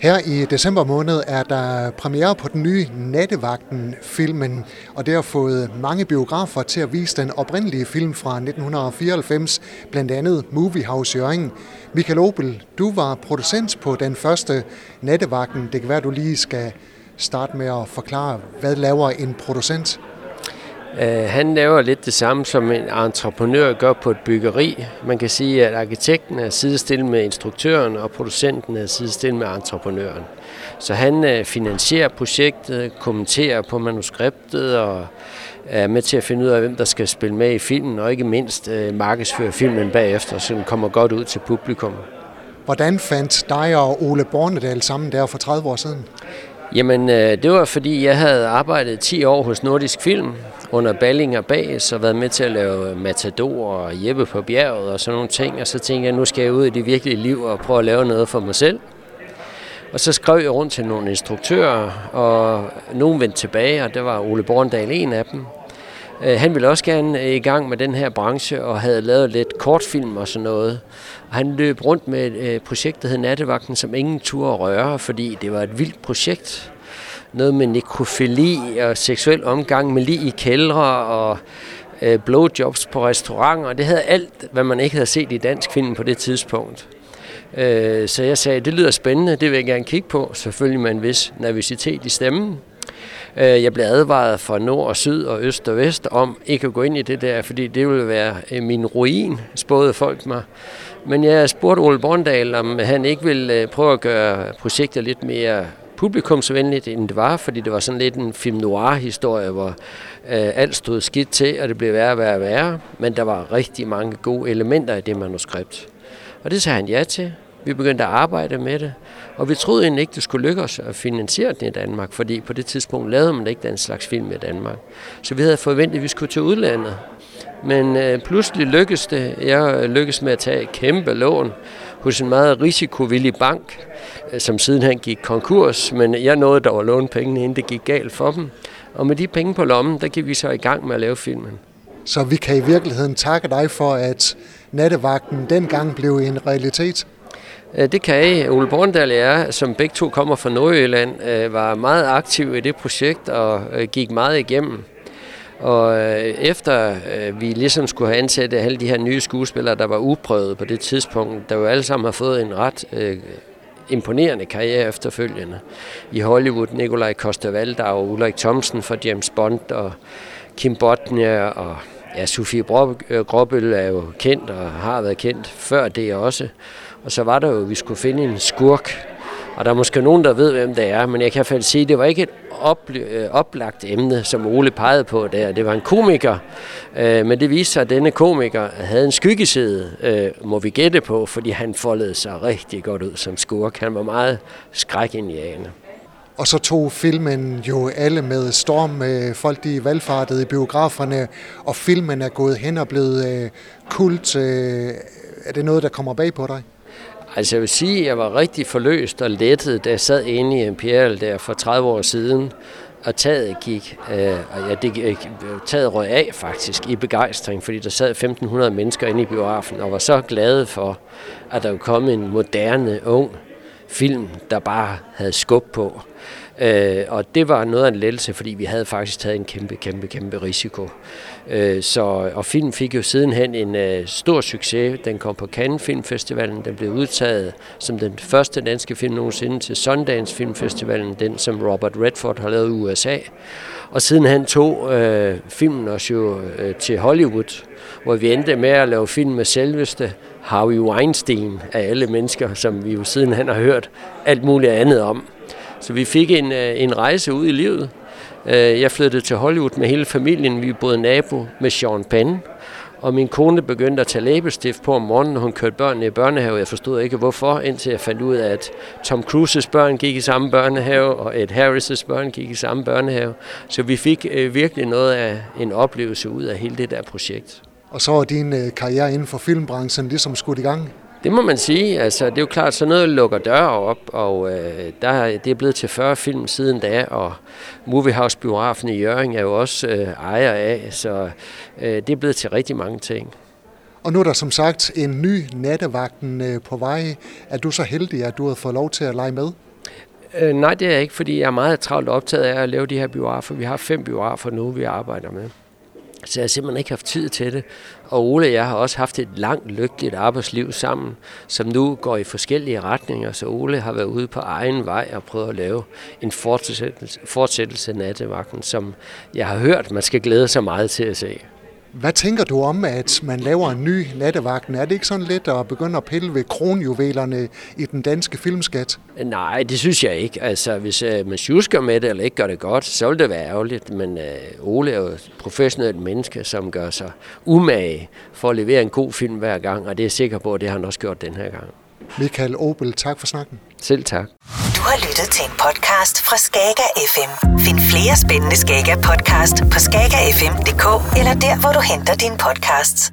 Her i december måned er der premiere på den nye Nattevagten-filmen, og det har fået mange biografer til at vise den oprindelige film fra 1994, blandt andet Movie House Jørgen. Michael Opel, du var producent på den første Nattevagten. Det kan være, du lige skal starte med at forklare, hvad laver en producent? Øh, han laver lidt det samme, som en entreprenør gør på et byggeri. Man kan sige, at arkitekten er sidestillet med instruktøren, og producenten er sidestillet med entreprenøren. Så han øh, finansierer projektet, kommenterer på manuskriptet og er med til at finde ud af, hvem der skal spille med i filmen, og ikke mindst øh, markedsføre filmen bagefter, så den kommer godt ud til publikum. Hvordan fandt dig og Ole Bornedal sammen der for 30 år siden? Jamen, øh, det var fordi, jeg havde arbejdet 10 år hos Nordisk Film, under Balling og så været med til at lave Matador og Jeppe på bjerget og sådan nogle ting. Og så tænkte jeg, nu skal jeg ud i det virkelige liv og prøve at lave noget for mig selv. Og så skrev jeg rundt til nogle instruktører, og nogen vendte tilbage, og det var Ole Borndal en af dem. Øh, han ville også gerne øh, i gang med den her branche og havde lavet lidt kortfilm og sådan noget. Og han løb rundt med øh, et projekt, der hed Nattevagten, som ingen turde røre, fordi det var et vildt projekt noget med nekrofili og seksuel omgang med lige i kældre og blowjobs på restauranter. Det havde alt, hvad man ikke havde set i dansk film på det tidspunkt. Så jeg sagde, det lyder spændende, det vil jeg gerne kigge på, selvfølgelig med en vis nervøsitet i stemmen. Øh, jeg blev advaret fra nord og syd og øst og vest om ikke at gå ind i det der, fordi det ville være øh, min ruin, spåede folk mig. Men jeg spurgte Ole Borndal, om han ikke ville øh, prøve at gøre projektet lidt mere publikumsvenligt, end det var, fordi det var sådan lidt en film noir-historie, hvor øh, alt stod skidt til, og det blev værre og værre og værre, men der var rigtig mange gode elementer i det manuskript. Og det sagde han ja til. Vi begyndte at arbejde med det, og vi troede egentlig ikke, det skulle lykkes at finansiere den i Danmark, fordi på det tidspunkt lavede man ikke den slags film i Danmark. Så vi havde forventet, at vi skulle til udlandet. Men øh, pludselig lykkedes det. Jeg lykkedes med at tage et kæmpe lån hos en meget risikovillig bank, øh, som sidenhen gik konkurs, men jeg nåede dog at låne pengene, inden det gik galt for dem. Og med de penge på lommen, der gik vi så i gang med at lave filmen. Så vi kan i virkeligheden takke dig for, at nattevagten dengang blev en realitet? Øh, det kan I. Ole Borndal og jeg, som begge to kommer fra Nordjylland, øh, var meget aktiv i det projekt og øh, gik meget igennem. Og efter vi ligesom skulle have ansat alle de her nye skuespillere, der var uprøvet på det tidspunkt, der jo alle sammen har fået en ret imponerende karriere efterfølgende. I Hollywood, Nikolaj Coster-Waldau og Ulrik Thomsen for James Bond og Kim Botnia og ja, Sofie Gråbøl er jo kendt og har været kendt før det også. Og så var der jo, at vi skulle finde en skurk. Og der er måske nogen, der ved, hvem det er, men jeg kan i hvert fald sige, at det var ikke et opl- øh, oplagt emne, som Ole pegede på der. Det var en komiker, øh, men det viste sig, at denne komiker havde en skyggeside, øh, må vi gætte på, fordi han foldede sig rigtig godt ud som skurk. Han var meget skrækindjagende. Og så tog filmen jo alle med storm. Øh, folk de valgfartede i biograferne, og filmen er gået hen og blevet øh, kult. Er det noget, der kommer bag på dig? Altså jeg vil sige, at jeg var rigtig forløst og lettet, da jeg sad inde i Imperial der for 30 år siden, og taget gik, øh, og ja, det, taget røg af faktisk i begejstring, fordi der sad 1500 mennesker inde i biografen, og var så glade for, at der kom en moderne, ung film, der bare havde skub på. Øh, og det var noget af en lettelse, fordi vi havde faktisk taget en kæmpe, kæmpe, kæmpe risiko. Øh, så, og filmen fik jo sidenhen en øh, stor succes. Den kom på Cannes Filmfestivalen. Den blev udtaget som den første danske film nogensinde til Sundance Filmfestivalen, den som Robert Redford har lavet i USA. Og sidenhen tog øh, filmen os jo øh, til Hollywood, hvor vi endte med at lave film med selveste Harvey Weinstein af alle mennesker, som vi jo sidenhen har hørt alt muligt andet om. Så vi fik en, øh, en rejse ud i livet. Øh, jeg flyttede til Hollywood med hele familien. Vi boede nabo med Sean Penn. Og min kone begyndte at tage læbestift på om morgenen, når hun kørte børnene i børnehave. Jeg forstod ikke hvorfor, indtil jeg fandt ud af, at Tom Cruises børn gik i samme børnehave, og Ed Harris' børn gik i samme børnehave. Så vi fik øh, virkelig noget af en oplevelse ud af hele det der projekt. Og så var din øh, karriere inden for filmbranchen ligesom skudt i gang? Det må man sige. Altså, det er jo klart, så noget lukker døre op, og øh, der, det er blevet til 40 film siden da, og Moviehouse Biografen i Jørgen er jo også øh, ejer af, så øh, det er blevet til rigtig mange ting. Og nu er der som sagt en ny nattevagten øh, på vej. Er du så heldig, at du har fået lov til at lege med? Øh, nej, det er jeg ikke, fordi jeg er meget travlt optaget af at lave de her biografer. Vi har fem biografer nu, vi arbejder med. Så jeg har simpelthen ikke haft tid til det. Og Ole og jeg har også haft et langt, lykkeligt arbejdsliv sammen, som nu går i forskellige retninger. Så Ole har været ude på egen vej og prøvet at lave en fortsættelse, fortsættelse af nattevagten, som jeg har hørt, man skal glæde sig meget til at se. Hvad tænker du om, at man laver en ny nattevagten? Er det ikke sådan lidt at begynde at pille ved kronjuvelerne i den danske filmskat? Nej, det synes jeg ikke. Altså, hvis uh, man sjusker med det, eller ikke gør det godt, så vil det være ærgerligt. Men uh, Ole er jo et professionelt menneske, som gør sig umage for at levere en god film hver gang, og det er jeg sikker på, at det har han også gjort den her gang. Michael Obel, tak for snakken. Selv tak. Du har lyttet til en podcast fra Skager FM. Find flere spændende Skager podcast på skagerfm.dk eller der, hvor du henter dine podcasts.